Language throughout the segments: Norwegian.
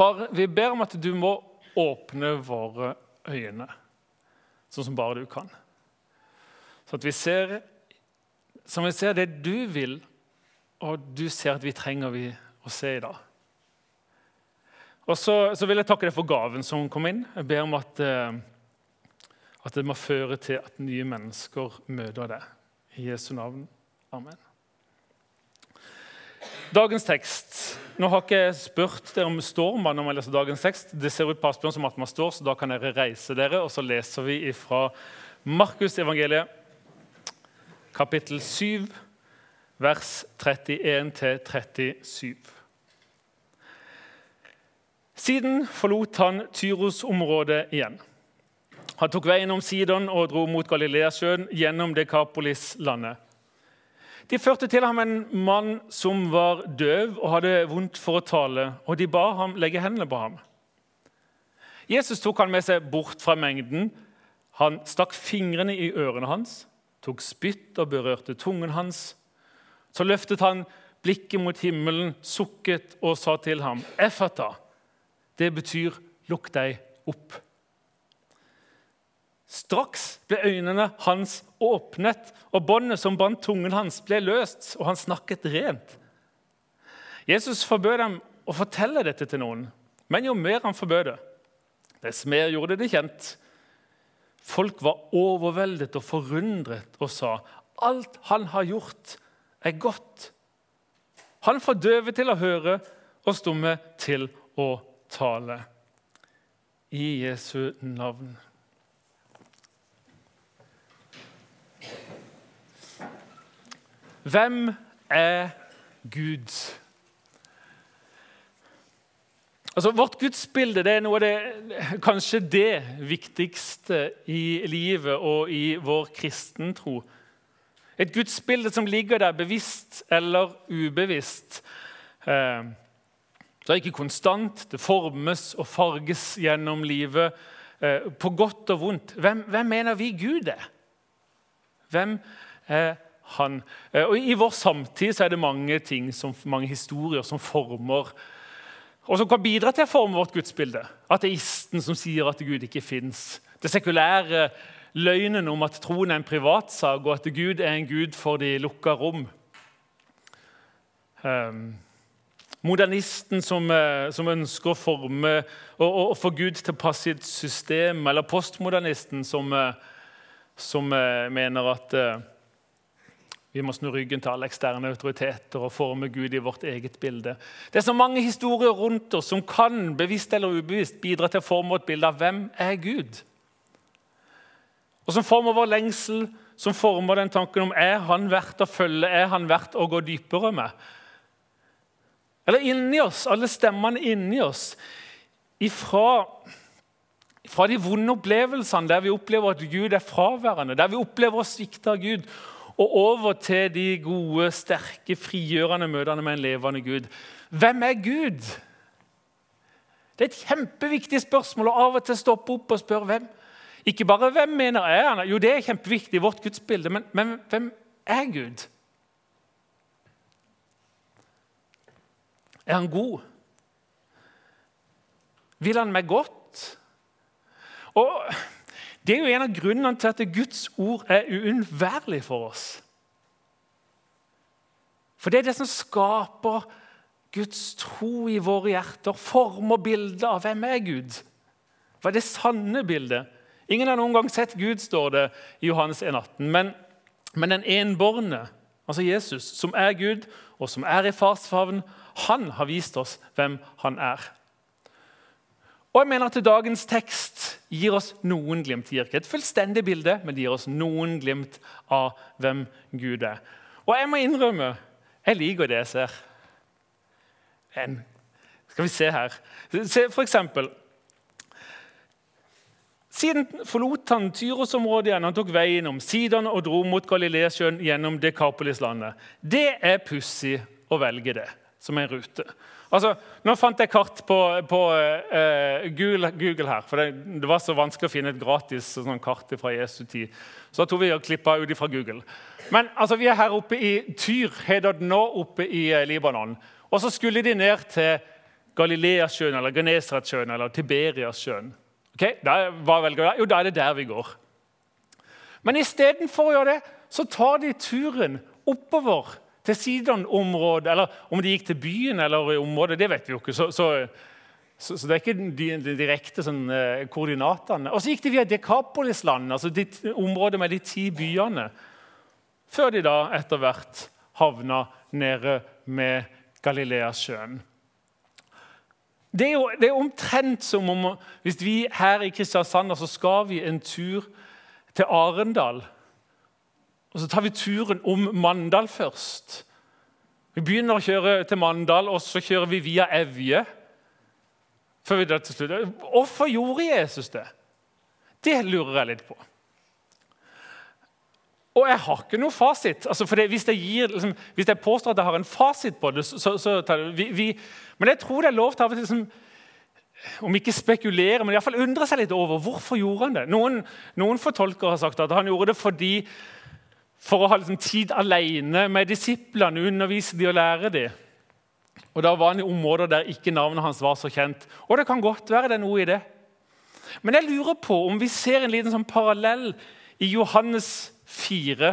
Far, vi ber om at du må åpne våre øyne, sånn som bare du kan. Så at vi ser, så vi ser det du vil, og du ser at vi trenger vi å se i dag. Og så, så, vil jeg takke deg for gaven som kom inn. Jeg ber om at, eh, at det må føre til at nye mennesker møter deg. I Jesu navn. Amen. Dagens tekst. Nå har ikke jeg spurt dere om står når man leser dagens tekst. Det ser ut på Asbjørn som at man står, så da kan dere reise dere. Og så leser vi fra Markus evangeliet, kapittel 7, vers 31-37. Siden forlot han Tyros-området igjen. Han tok veien om Sidon og dro mot Galileasjøen gjennom Dekapolis-landet. De førte til ham en mann som var døv og hadde vondt for å tale, og de ba ham legge hendene på ham. Jesus tok han med seg bort fra mengden. Han stakk fingrene i ørene hans, tok spytt og berørte tungen hans. Så løftet han blikket mot himmelen, sukket og sa til ham, 'Effata', det betyr 'lukk deg opp'. Straks ble øynene hans åpnet, og båndet som bandt tungen hans, ble løst, og han snakket rent. Jesus forbød dem å fortelle dette til noen, men jo mer han forbød det, dess mer gjorde det kjent. Folk var overveldet og forundret og sa, 'Alt han har gjort, er godt.' Han får døve til å høre og stumme til å tale. I Jesu navn. Hvem er Gud? Altså, vårt gudsbilde det er noe av det, kanskje det viktigste i livet og i vår kristentro. Et gudsbilde som ligger der bevisst eller ubevisst. Eh, det er ikke konstant, det formes og farges gjennom livet, eh, på godt og vondt. Hvem, hvem mener vi Gud er? Hvem er han? Eh, og I vår samtid så er det mange ting, som, mange historier som former og som kan bidra til å forme vårt gudsbilde. Ateisten som sier at Gud ikke fins. Det sekulære løgnen om at troen er en privatsak, og at Gud er en gud for de lukka rom. Um, modernisten som, eh, som, ønsker å forme og, få Gud til å passe i et system, eller postmodernisten som, eh, som mener at vi må snu ryggen til alle eksterne autoriteter og forme Gud i vårt eget bilde. Det er så mange historier rundt oss som kan bevisst eller ubevisst bidra til å forme vårt bilde av hvem er Gud. Og Som former vår lengsel, som former den tanken om er han verdt å følge, er han verdt å gå dypere med. Eller inni oss, alle stemmene inni oss. Ifra, fra de vonde opplevelsene der vi opplever at Gud er fraværende, der vi opplever å svikte av Gud, og over til de gode, sterke, frigjørende møtene med en levende Gud. Hvem er Gud? Det er et kjempeviktig spørsmål å av og til stoppe opp og spørre hvem. Ikke bare hvem mener jeg han Jo, det er kjempeviktig i vårt gudsbilde, men, men hvem er Gud? Er han god? Vil han meg godt? Og det er jo en av grunnene til at Guds ord er uunnværlig for oss. For det er det som skaper Guds tro i våre hjerter, former bildet av hvem er Gud. Hva er det sanne bildet? Ingen har noen gang sett Gud, står det i Johannes 1,18. Men, men den enbårne, altså Jesus, som er Gud, og som er i fars favn, han har vist oss hvem han er. Og jeg mener at Dagens tekst gir oss noen glimt. Det gir ikke et fullstendig bilde, men det gir oss noen glimt av hvem Gud er. Og jeg må innrømme jeg liker det jeg ser. En, skal vi se her se For eksempel Siden forlot han Tyros-området igjen. Han tok veien om Sidon og dro mot Galileasjøen gjennom Dekapolis-landet. Det er pussig å velge det som en rute. Altså, nå fant jeg kart på, på uh, Google, Google, her. for det, det, var så vanskelig å finne et gratis sånn kart fra Jesu tid. Så da tok vi og klippa ut fra Google. Men altså, vi er her oppe i Tyr, heter det nå, oppe i uh, Libanon. Og så skulle de ned til Galileasjøen eller Genesaretsjøen eller Tiberiasjøen. Okay, jo, da er det der vi går. Men istedenfor å gjøre det, så tar de turen oppover til Sidon-området. Eller om de gikk til byen eller i området, det vet vi jo ikke. Så, så, så, så det er ikke de, direkte sånn, eh, koordinatene. Og så gikk de via Dekapolis-landet, altså de, området med de ti byene. Før de da etter hvert havna nede med Galileasjøen. Det er jo det er omtrent som om hvis vi her i Kristiansand så skal vi en tur til Arendal. Og så tar vi turen om Mandal først. Vi begynner å kjøre til Mandal, og så kjører vi via Evje. Før vi til slutt. Hvorfor gjorde Jesus det? Det lurer jeg litt på. Og jeg har ikke noe fasit. Altså, hvis, jeg gir, liksom, hvis, jeg påstår at jeg har en fasit på det, så, så tar det vi, vi, Men jeg tror det er lov til av og til om ikke spekulere, men i fall undre seg litt over hvorfor gjorde han det. Noen, noen fortolkere har sagt at han gjorde det fordi for å ha liksom, tid alene med disiplene, undervise de og lære de. Og Da var han i områder der ikke navnet hans var så kjent. Og det kan godt være det er noe i det. Men jeg lurer på om vi ser en liten sånn parallell i Johannes 4.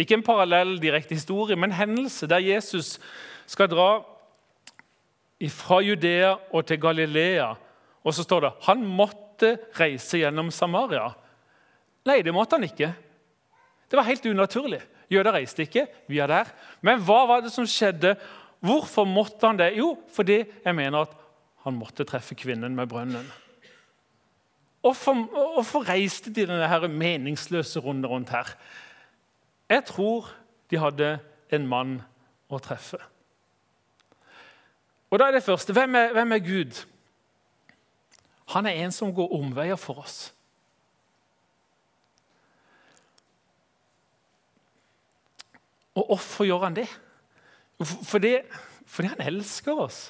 Ikke en parallell direkte historie, men hendelse der Jesus skal dra fra Judea og til Galilea. Og så står det han måtte reise gjennom Samaria. Nei, det måtte han ikke. Det var helt unaturlig. Jøder reiste ikke. Vi er der. Men hva var det som skjedde? Hvorfor måtte han det? Jo, fordi jeg mener at han måtte treffe kvinnen med brønnen. Hvorfor, reiste de denne meningsløse runden rundt her? Jeg tror de hadde en mann å treffe. Og da er det første hvem er, hvem er Gud? Han er en som går omveier for oss. Og hvorfor gjør han det? Fordi, fordi han elsker oss.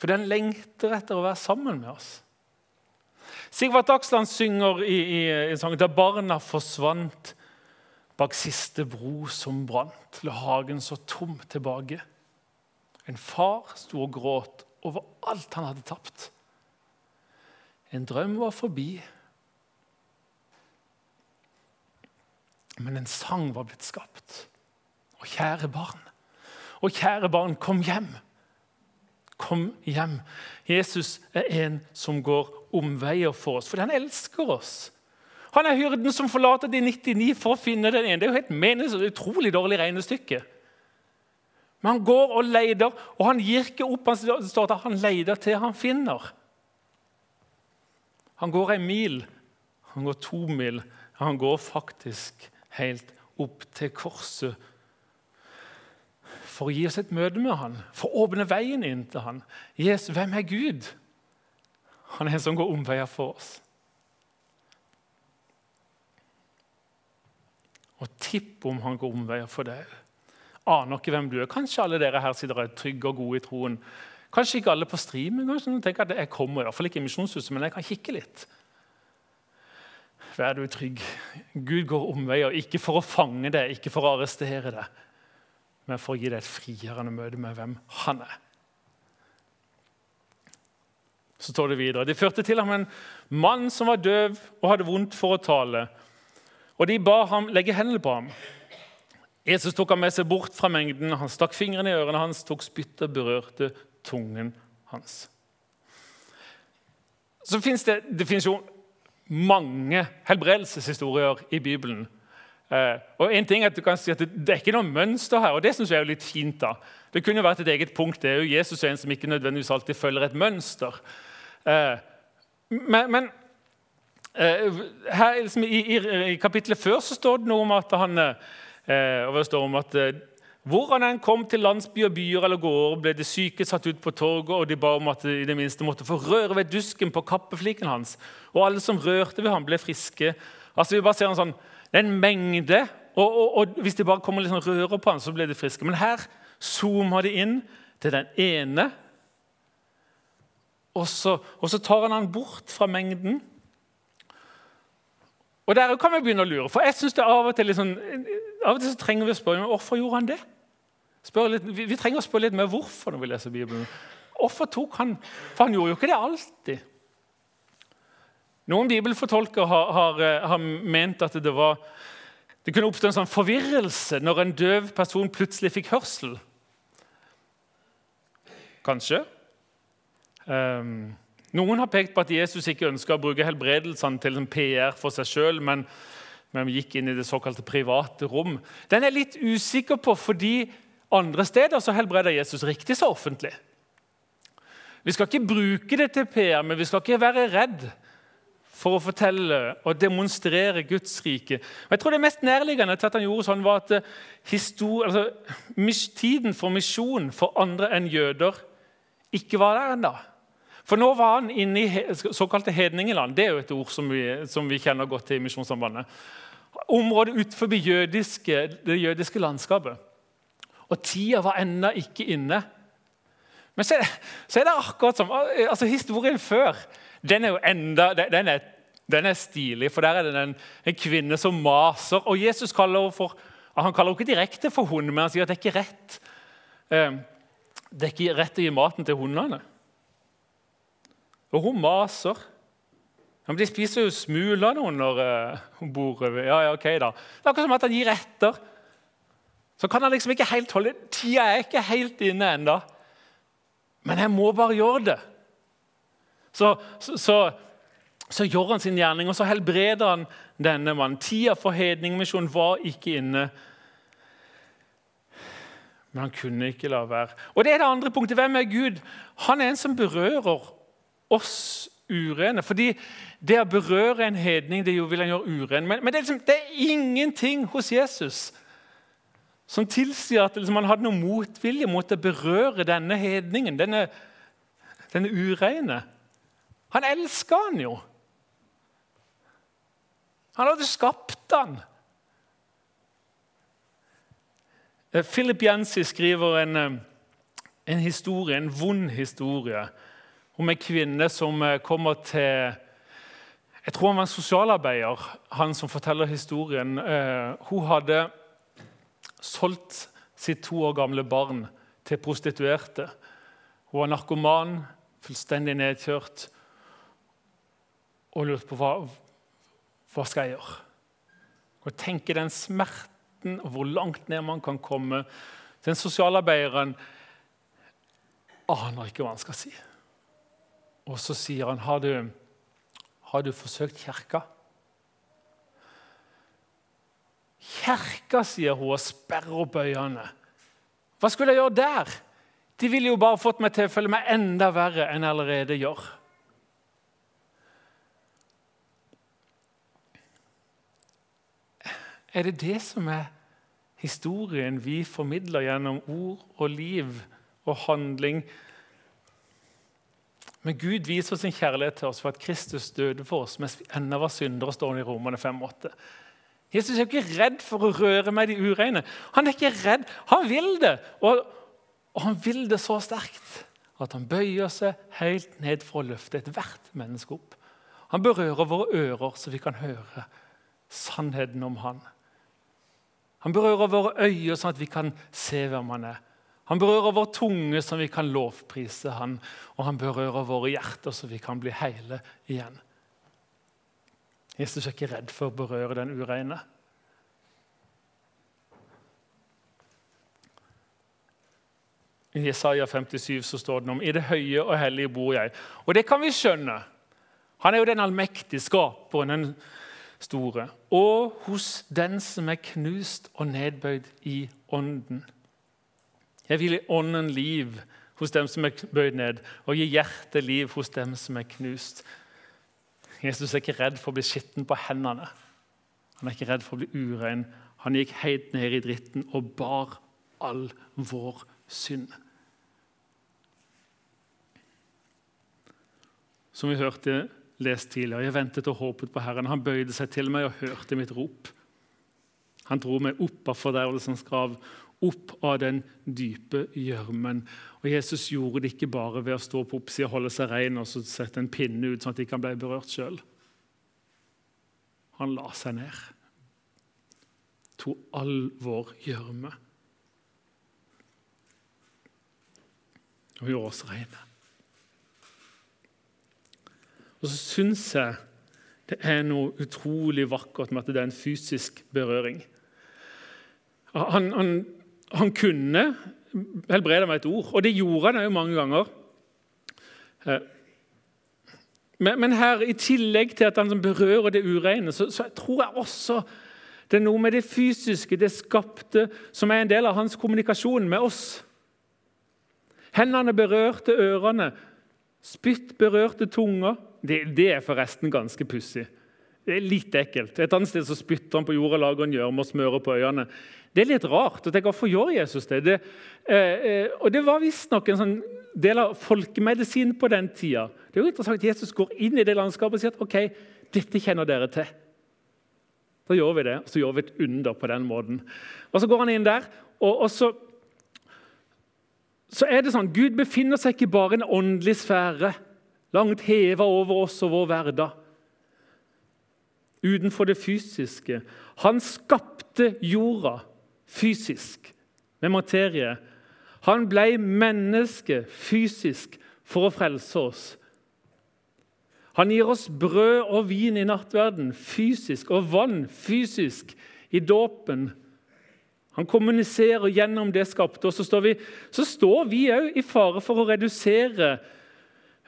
Fordi han lengter etter å være sammen med oss. Sigvart Dagsland synger i, i, i sangen 'Da barna forsvant bak siste bro som brant', la hagen så tom tilbake. En far sto og gråt over alt han hadde tapt. En drøm var forbi, men en sang var blitt skapt. Og kjære barn, og kjære barn, kom hjem. Kom hjem. Jesus er en som går omveier for oss, fordi han elsker oss. Han er hyrden som forlater de 99 for å finne den ene. Det er jo helt meningsløst, utrolig dårlig regnestykke. Men han går og leter, og han gir ikke opp. Han står at han leter til han finner. Han går en mil, han går to mil. Han går faktisk helt opp til korset for å gi oss et møte med han, for å åpne veien inn til han. Jesus, hvem er Gud? Han er en som går omveier for oss. Og tipp om han går omveier for deg. Aner ikke hvem du er. Kanskje alle dere her sitter er trygge og gode i troen. Kanskje ikke alle på streaming. Kanskje noen tenker at Jeg kommer iallfall ikke i Misjonshuset, men jeg kan kikke litt. Vær du trygg. Gud går omveier, ikke for å fange deg, ikke for å arrestere deg, men for å gi deg et frigjørende møte med hvem han er. Så står det videre. De førte til ham en mann som var døv og hadde vondt for å tale. Og de ba ham legge hendene på ham. Jesus tok ham med seg bort fra mengden. Han stakk fingrene i ørene hans, tok spyttet og berørte tungen hans. Så finnes det, det mange helbredelseshistorier i Bibelen. Eh, og en ting er at du kan si at det, er ikke noe mønster her, og det synes jeg er jo litt fint. da. Det kunne jo vært et eget punkt. Det er jo Jesus er en som ikke nødvendigvis alltid følger et mønster. Eh, men, men eh, her, liksom, i, i, i, kapittelet før så står det noe om at han og det står om at hvor han enn kom til landsbyer, byer eller gårder, ble de syke satt ut på torget, og de ba om at de i det minste måtte få røre ved dusken på kappefliken hans. Og alle som rørte ved ham, ble friske. Altså vi bare ser en sånn, Det er en mengde, og, og, og hvis de bare kommer litt sånn rører på ham, så blir de friske. Men her zoomer de inn til den ene og så, og så tar han han bort fra mengden. Og Der kan vi begynne å lure. For jeg synes det Av og til, liksom, av og til så trenger vi å spørre hvorfor gjorde han det. Litt, vi, vi, trenger å spørre litt mer hvorfor når vi leser Bibelen. Hvorfor tok han For han gjorde jo ikke det alltid. Noen bibelfortolkere har, har, eh, har ment at det, var, det kunne oppstå en sånn forvirrelse når en døv person plutselig fikk hørsel. Kanskje. Um, noen har pekt på at Jesus ikke ønska å bruke helbredelsene til PR for seg sjøl, men, men gikk inn i det såkalte private rom. Den er litt usikker på, fordi andre steder så helbreder Jesus riktig så offentlig. Vi skal ikke bruke det til PR, men vi skal ikke være redd for å fortelle og demonstrere Guds rike. Og jeg tror Det mest nærliggende til at han gjorde sånn, var at eh, altså, tiden for misjon for andre enn jøder ikke var der ennå. For nå var han inne i såkalte hedningeland. Det er jo et ord som vi, som vi kjenner godt til i Misjonssambandet. Området utenfor jødiske, det jødiske landskapet. Og tida var ennå ikke inne. Men så så er det akkurat som altså Historien før den er jo enda, den er, den er stilig, for der er det en, en, kvinne som maser. Og Jesus kaller henne for Han kaller henne ikke direkte for hund, men han sier at det er ikke rett eh, det er ikke rett å gi maten til hundene. Og hun maser. Ja, men de spiser jo smula nå når uh, over. Ja, ja, ok da. Det er akkurat som at han gir etter. Så kan han liksom ikke helt holde Tida er ikke helt inne ennå. Men jeg må bare gjøre det så, så, så, så gjør han sin gjerning, og så helbreder han denne mannen. Tida for hedningmisjonen var ikke inne. Men han kunne ikke la være. Og det er det andre punktet. Hvem er Gud? Han er en som berører oss urene. Fordi det å berøre en hedning det vil han gjøre uren. Men, men det, er liksom, det, er ingenting hos Jesus som tilsier at liksom, han hadde noe motvilje mot å berøre denne hedningen, denne, denne ureine. Han elska han jo. Han hadde skapt han. Eh, Philip Jensi skriver en, eh, en, historie, en vond historie om en kvinne som eh, kommer til Jeg tror han var en sosialarbeider, han som forteller historien. Hun hadde solgt sitt to år gamle barn til prostituerte. Hun var narkoman, fullstendig nedkjørt og lurt på hva, hva skal jeg gjøre. Og tenke den smerten og hvor langt ned man kan komme. Den sosialarbeideren aner ikke hva han skal si. Og så sier han, 'Har du, har du forsøkt kirka?' Kirka, sier hun og sperrer opp øynene. Hva skulle jeg gjøre der? De ville jo bare fått meg til å føle meg enda verre enn jeg allerede gjør. Er det det som er historien vi formidler gjennom ord og liv og handling? Men Gud viser sin kjærlighet til oss for at Kristus døde for oss mens vi ennå var syndere, står det i Romerne 5,8. Jesus er ikke redd for å røre med de ureine. Han er ikke redd. Han vil det. Og, og han vil det så sterkt at han bøyer seg helt ned for å løfte ethvert menneske opp. Han berører våre ører, så vi kan høre sannheten om han. Han berører våre øyne, sånn at vi kan se hvem han er. Han berører vår tunge, som vi kan lovprise han. Og han berører våre hjerter, så vi kan bli hele igjen. Jesus er ikke redd for å berøre den ureine. I Jesaja 57 så står det om i det høye og hellige bor jeg. Og det kan vi skjønne. Han er jo den allmektige skaperen, den store, og hos den som er knust og nedbøyd i ånden. Jeg vil gi ånden liv hos dem som er bøyd ned, og gi hjertet liv hos dem som er knust. Jesus er ikke redd for å bli skitten på hendene. Han er ikke redd for å bli urein. Han gikk helt ned i dritten og bar all vår synd. Som vi hørte lest tidligere. Jeg ventet og håpet på Herren. Han bøyde seg til meg og hørte mitt rop. Han dro meg opp av fordervelsens grav, opp av den dype gjørmen. Og Jesus gjorde det ikke bare ved å stå på oppsida og holde seg rein og så sette en pinne ut, sånn at de ikke ble berørt sjøl. Han la seg ned. Tok all vår gjørme. og gjorde oss rene. Og så syns jeg det er noe utrolig vakkert med at det er en fysisk berøring. Han, han, han kunne helbrede meg et ord, og det gjorde han jo mange ganger. Eh, men, men, her, i tillegg til at han berører det ureine, så, så tror jeg også det er noe med det fysiske, det skapte, som er en del av hans kommunikasjon med oss. Hendene berørte ørene, spytt berørte tunga. Det, det er forresten ganske pussig. Det er litt ekkelt. Et annet sted så spytter han på jorda, lager en gjørme og smører på øynene. Det er litt rart. og tenke, Hvorfor gjør Jesus det? det eh, eh, og Det var visstnok en sånn del av folkemedisin på den tida. Det er jo interessant at Jesus går inn i det landskapet og sier at ok, dette kjenner dere til. Da gjør vi det, og så gjør vi et under på den måten. Og Så går han inn der, og, og så, så er det sånn Gud befinner seg ikke bare i en åndelig sfære, langt heva over oss og vår hverdag. Utenfor det fysiske. Han skapte jorda fysisk, med materie. Han ble menneske fysisk for å frelse oss. Han gir oss brød og vin i nattverden fysisk, og vann fysisk i dåpen. Han kommuniserer gjennom det skapte. og Så står vi, òg i fare for å redusere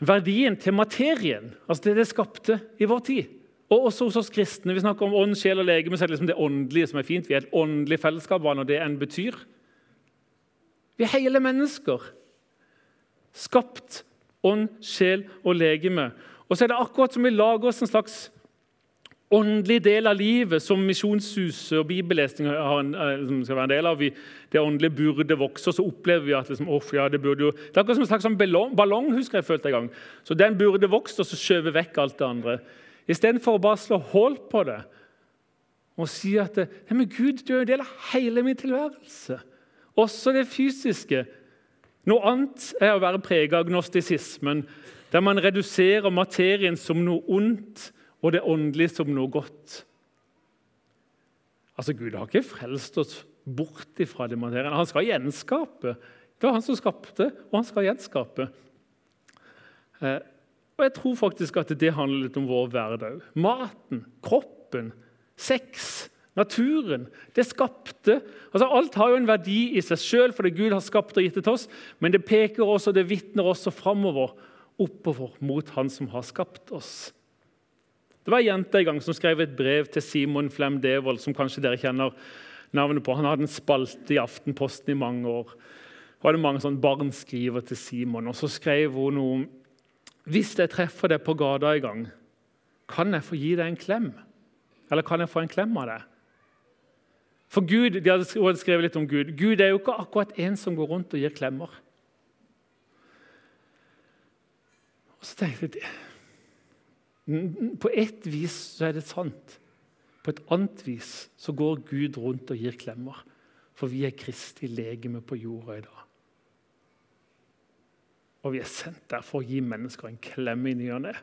verdien til materien, altså det det skapte i vår tid. Og også hos oss kristne. Vi snakker om ånd, sjel og legeme, så er det liksom det åndelige som er fint. Vi er et åndelig fellesskap, hva nå det enn betyr. Vi er hele mennesker. Skapt ånd, sjel og legeme. Og så er det akkurat som vi lager oss en slags åndelig del av livet som Misjonshuset og bibellesning eh, skal være en del av. Vi, det åndelige burde vokse, og så opplever vi at liksom, oh, ja, det burde jo... Det er akkurat som en slags sånn ballong, husker jeg følte en gang. Så den burde vokst, og så skjøve vekk alt det andre. Istedenfor å bare slå hull på det og si at Nei, men Gud, du er en del av hele min tilværelse. Også det fysiske. Noe annet er å være preget av agnostisismen, der man reduserer materien som noe ondt og det åndelige som noe godt. Altså, Gud har ikke frelst oss bort ifra det materien. Han skal gjenskape. Det var han som skapte, og han skal gjenskape. Og Jeg tror faktisk at det handler litt om vår hverdag. Maten, kroppen, sex, naturen. Det skapte. Altså, alt har jo en verdi i seg sjøl fordi Gud har skapt og gitt det til oss, men det peker også, det vitner også framover oppover mot Han som har skapt oss. Det var ei jente en gang som skrev et brev til Simon Flem Devold, som kanskje dere kjenner navnet på. Han hadde en spalte i Aftenposten i mange år. Og hadde mange sånne barn skriver til Simon. Og Så skrev hun noe Hvis jeg treffer deg på gata en gang, kan jeg få gi deg en klem? Eller kan jeg få en klem av deg? For Gud, De hadde skrevet litt om Gud. Gud er jo ikke akkurat en som går rundt og gir klemmer. Og så tenkte jeg På ett vis så er det sant. På et annet vis så går Gud rundt og gir klemmer. For vi er Kristi legeme på jorda i dag. Og vi er sendt der for å gi mennesker en klem i ny og ne.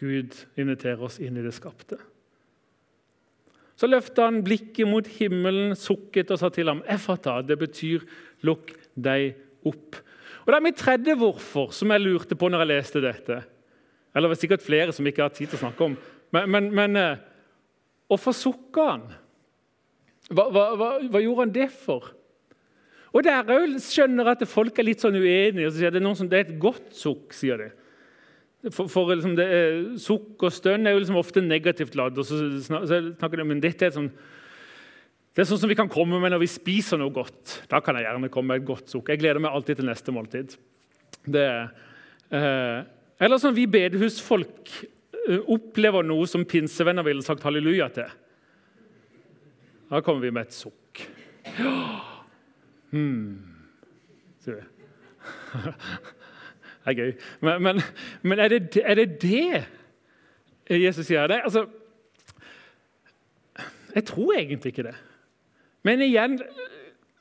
Gud inviterer oss inn i det skapte. Så løfta han blikket mot himmelen, sukket og sa til ham, 'Effata', det betyr 'lukk deg opp'. Og Det er mitt tredje hvorfor, som jeg lurte på når jeg leste dette. Eller det var sikkert flere som ikke har tid til å snakke om. Men, men, men hvorfor eh, sukka han? Hva, hva, hva, hva, gjorde han det for? Og Der òg skjønner at folk er litt sånn uenige. og sier Det noen som, det er et godt sukk, sier de. For, for liksom det er, Sukk og stønn er jo liksom ofte negativt ladd. og så snakker de, men dette er sånn det er sånn som vi kan komme med når vi spiser noe godt. Da kan jeg gjerne komme med et godt sukk. Jeg gleder meg alltid til neste måltid. Det, eh, eller som vi bedehusfolk eh, opplever noe som pinsevenner ville sagt halleluja til. Da kommer vi med et sukk. Ja. Hmm. sier vi. Det er gøy. Men, men, men er, det, er, det, det Jesus sier? Det, altså, jeg tror egentlig ikke det. Men igjen,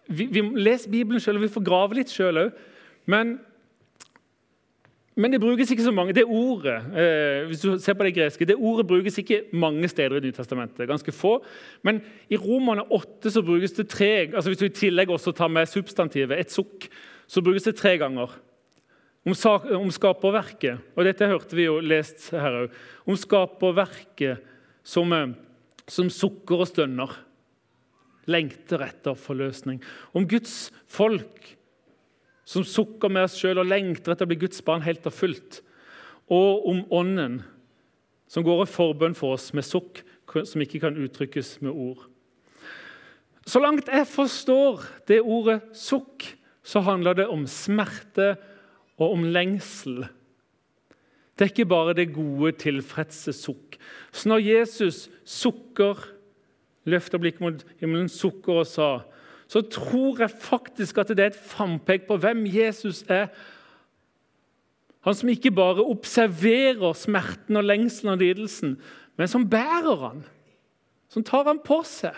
vi, vi leser Bibelen sjøl, og vi får grave litt sjøl òg. Men, Men det brukes ikke så mange. Det ordet eh, hvis du ser på det greske, det ordet brukes ikke mange steder i Nytestamentet. ganske få. Men i Romerne 8 så brukes det tre altså Hvis du i tillegg også tar med substantivet, et sukk, så brukes det tre ganger. Om, om skaperverket, og dette hørte vi jo lest her òg. Om skaperverket som, eh, som sukker og stønner. Lengter etter forløsning. Om Guds folk som sukker med oss sjøl og lengter etter å bli Guds barn helt og fullt. Og om Ånden, som går i forbønn for oss med sukk som ikke kan uttrykkes med ord. Så langt jeg forstår det ordet sukk, så handler det om smerte og om lengsel. Det er ikke bare det gode, tilfredse sukk. Så når Jesus sukker, løfter blikket mot himmelen, sukker og sa så tror jeg faktisk at det er et frampek på hvem Jesus er. Han som ikke bare observerer smerten og lengselen og lidelsen, men som bærer han, som tar han på seg.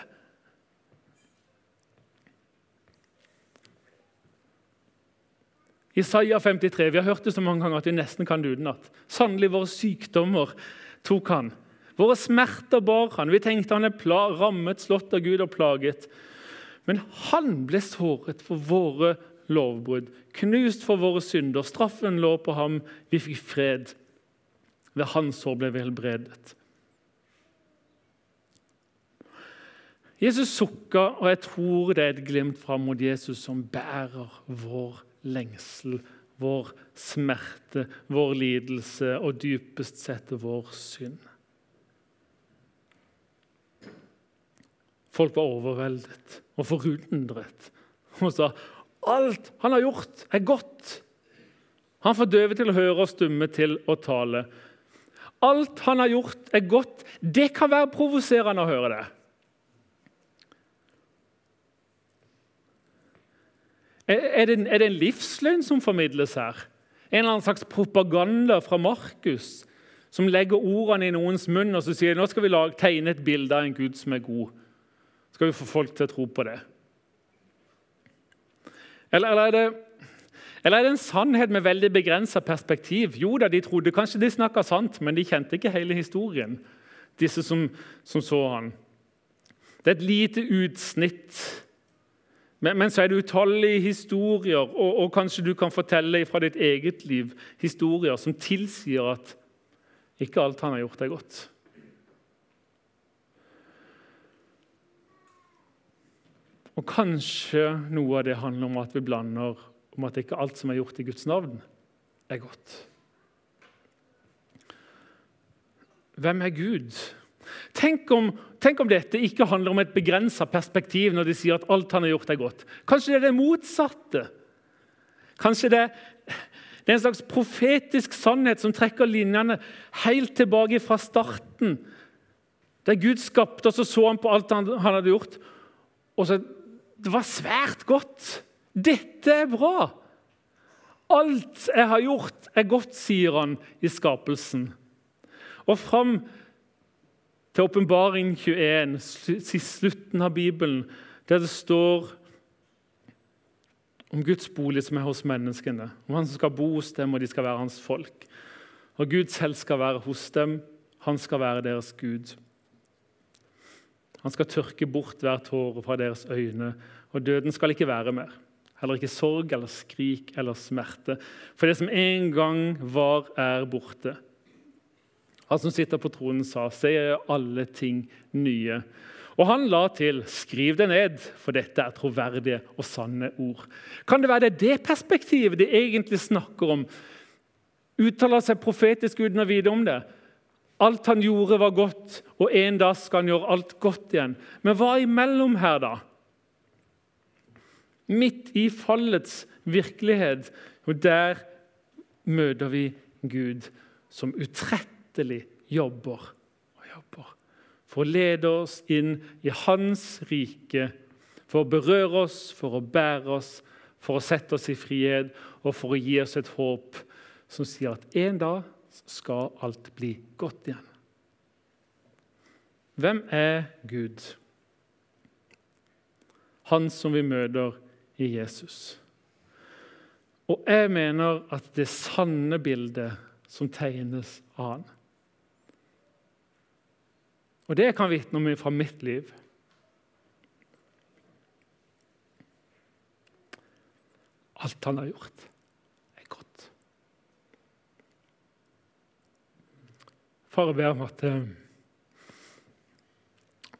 Isaiah 53, vi har hørt det så mange ganger at vi nesten kan det utenat. Sannelig, våre sykdommer tok han. Våre smerter bar han. Vi tenkte han er rammet, slått av Gud og plaget. Men han ble såret for våre lovbrudd, knust for våre synder. Straffen lå på ham, vi fikk fred. Ved hans sår ble vi helbredet. Jesus sukka, og jeg tror det er et glimt fram mot Jesus som bærer vår lengsel, vår smerte, vår lidelse og dypest sett vår synd. Folk var overveldet og forundret og sa alt han har gjort, er godt. Han får døve til å høre og stumme til å tale. Alt han har gjort, er godt. Det kan være provoserende å høre det. Er det, er det en livsløgn som formidles her? En eller annen slags propaganda fra Markus som legger ordene i noens munn og så sier nå skal vi tegne et bilde av en Gud som er god skal vi få folk til å tro på det? Eller, eller, er, det, eller er det en sannhet med veldig begrensa perspektiv? Jo da, de trodde kanskje de snakka sant, men de kjente ikke hele historien, disse som, som så han. Det er et lite utsnitt. Men, men så er det utallige historier, og, og, kanskje du kan fortelle fra ditt eget liv historier som tilsier at ikke alt han har gjort, er godt. Og kanskje noe av det handler om at vi blander om at ikke alt som er gjort i Guds navn, er godt. Hvem er Gud? Tenk om, tenk om dette ikke handler om et begrensa perspektiv når de sier at alt han har gjort, er godt. Kanskje det er det motsatte? Kanskje det, det er en slags profetisk sannhet som trekker linjene helt tilbake fra starten. Der Gud skapte, og så så han på alt han, han hadde gjort. Og så det var svært godt. Dette er bra. Alt jeg har gjort, er godt, sier han i skapelsen. Og fram til åpenbaring 21, slutten av Bibelen, der det står om Guds bolig som er hos menneskene, om han som skal bo hos dem, og de skal være hans folk. Og Gud selv skal være hos dem, han skal være deres Gud. Han skal tørke bort hver tåre fra deres øyne, og døden skal ikke være mer. Heller ikke sorg eller skrik eller smerte. For det som en gang var, er borte. Han som sitter på tronen, sa, se, jeg alle ting nye. Og han la til, skriv det ned, for dette er troverdige og sanne ord. Kan det være det, det perspektivet de egentlig snakker om? Uttaler seg profetisk uten å vite om det? Alt han gjorde, var godt, og en dag skal han gjøre alt godt igjen. Men hva imellom her, da? Midt i fallets virkelighet, og der møter vi Gud som utrettelig jobber og jobber for å lede oss inn i Hans rike, for å berøre oss, for å bære oss, for å sette oss i frihet og for å gi oss et håp som sier at en dag skal alt bli godt igjen. Hvem er Gud? Han som vi møter i Jesus. Og jeg mener at det sanne bildet som tegnes av han. Og det kan vitne om fra mitt liv. Alt han har gjort, er godt. Far, jeg ber om at, eh,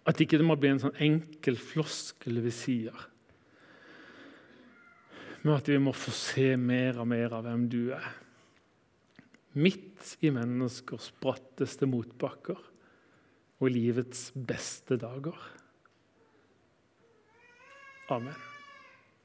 at ikke det må bli en sånn enkel floskel vi sier. Men at vi må få se mer og mer av hvem du er. Midt i menneskers bratteste motbakker og livets beste dager. Amen.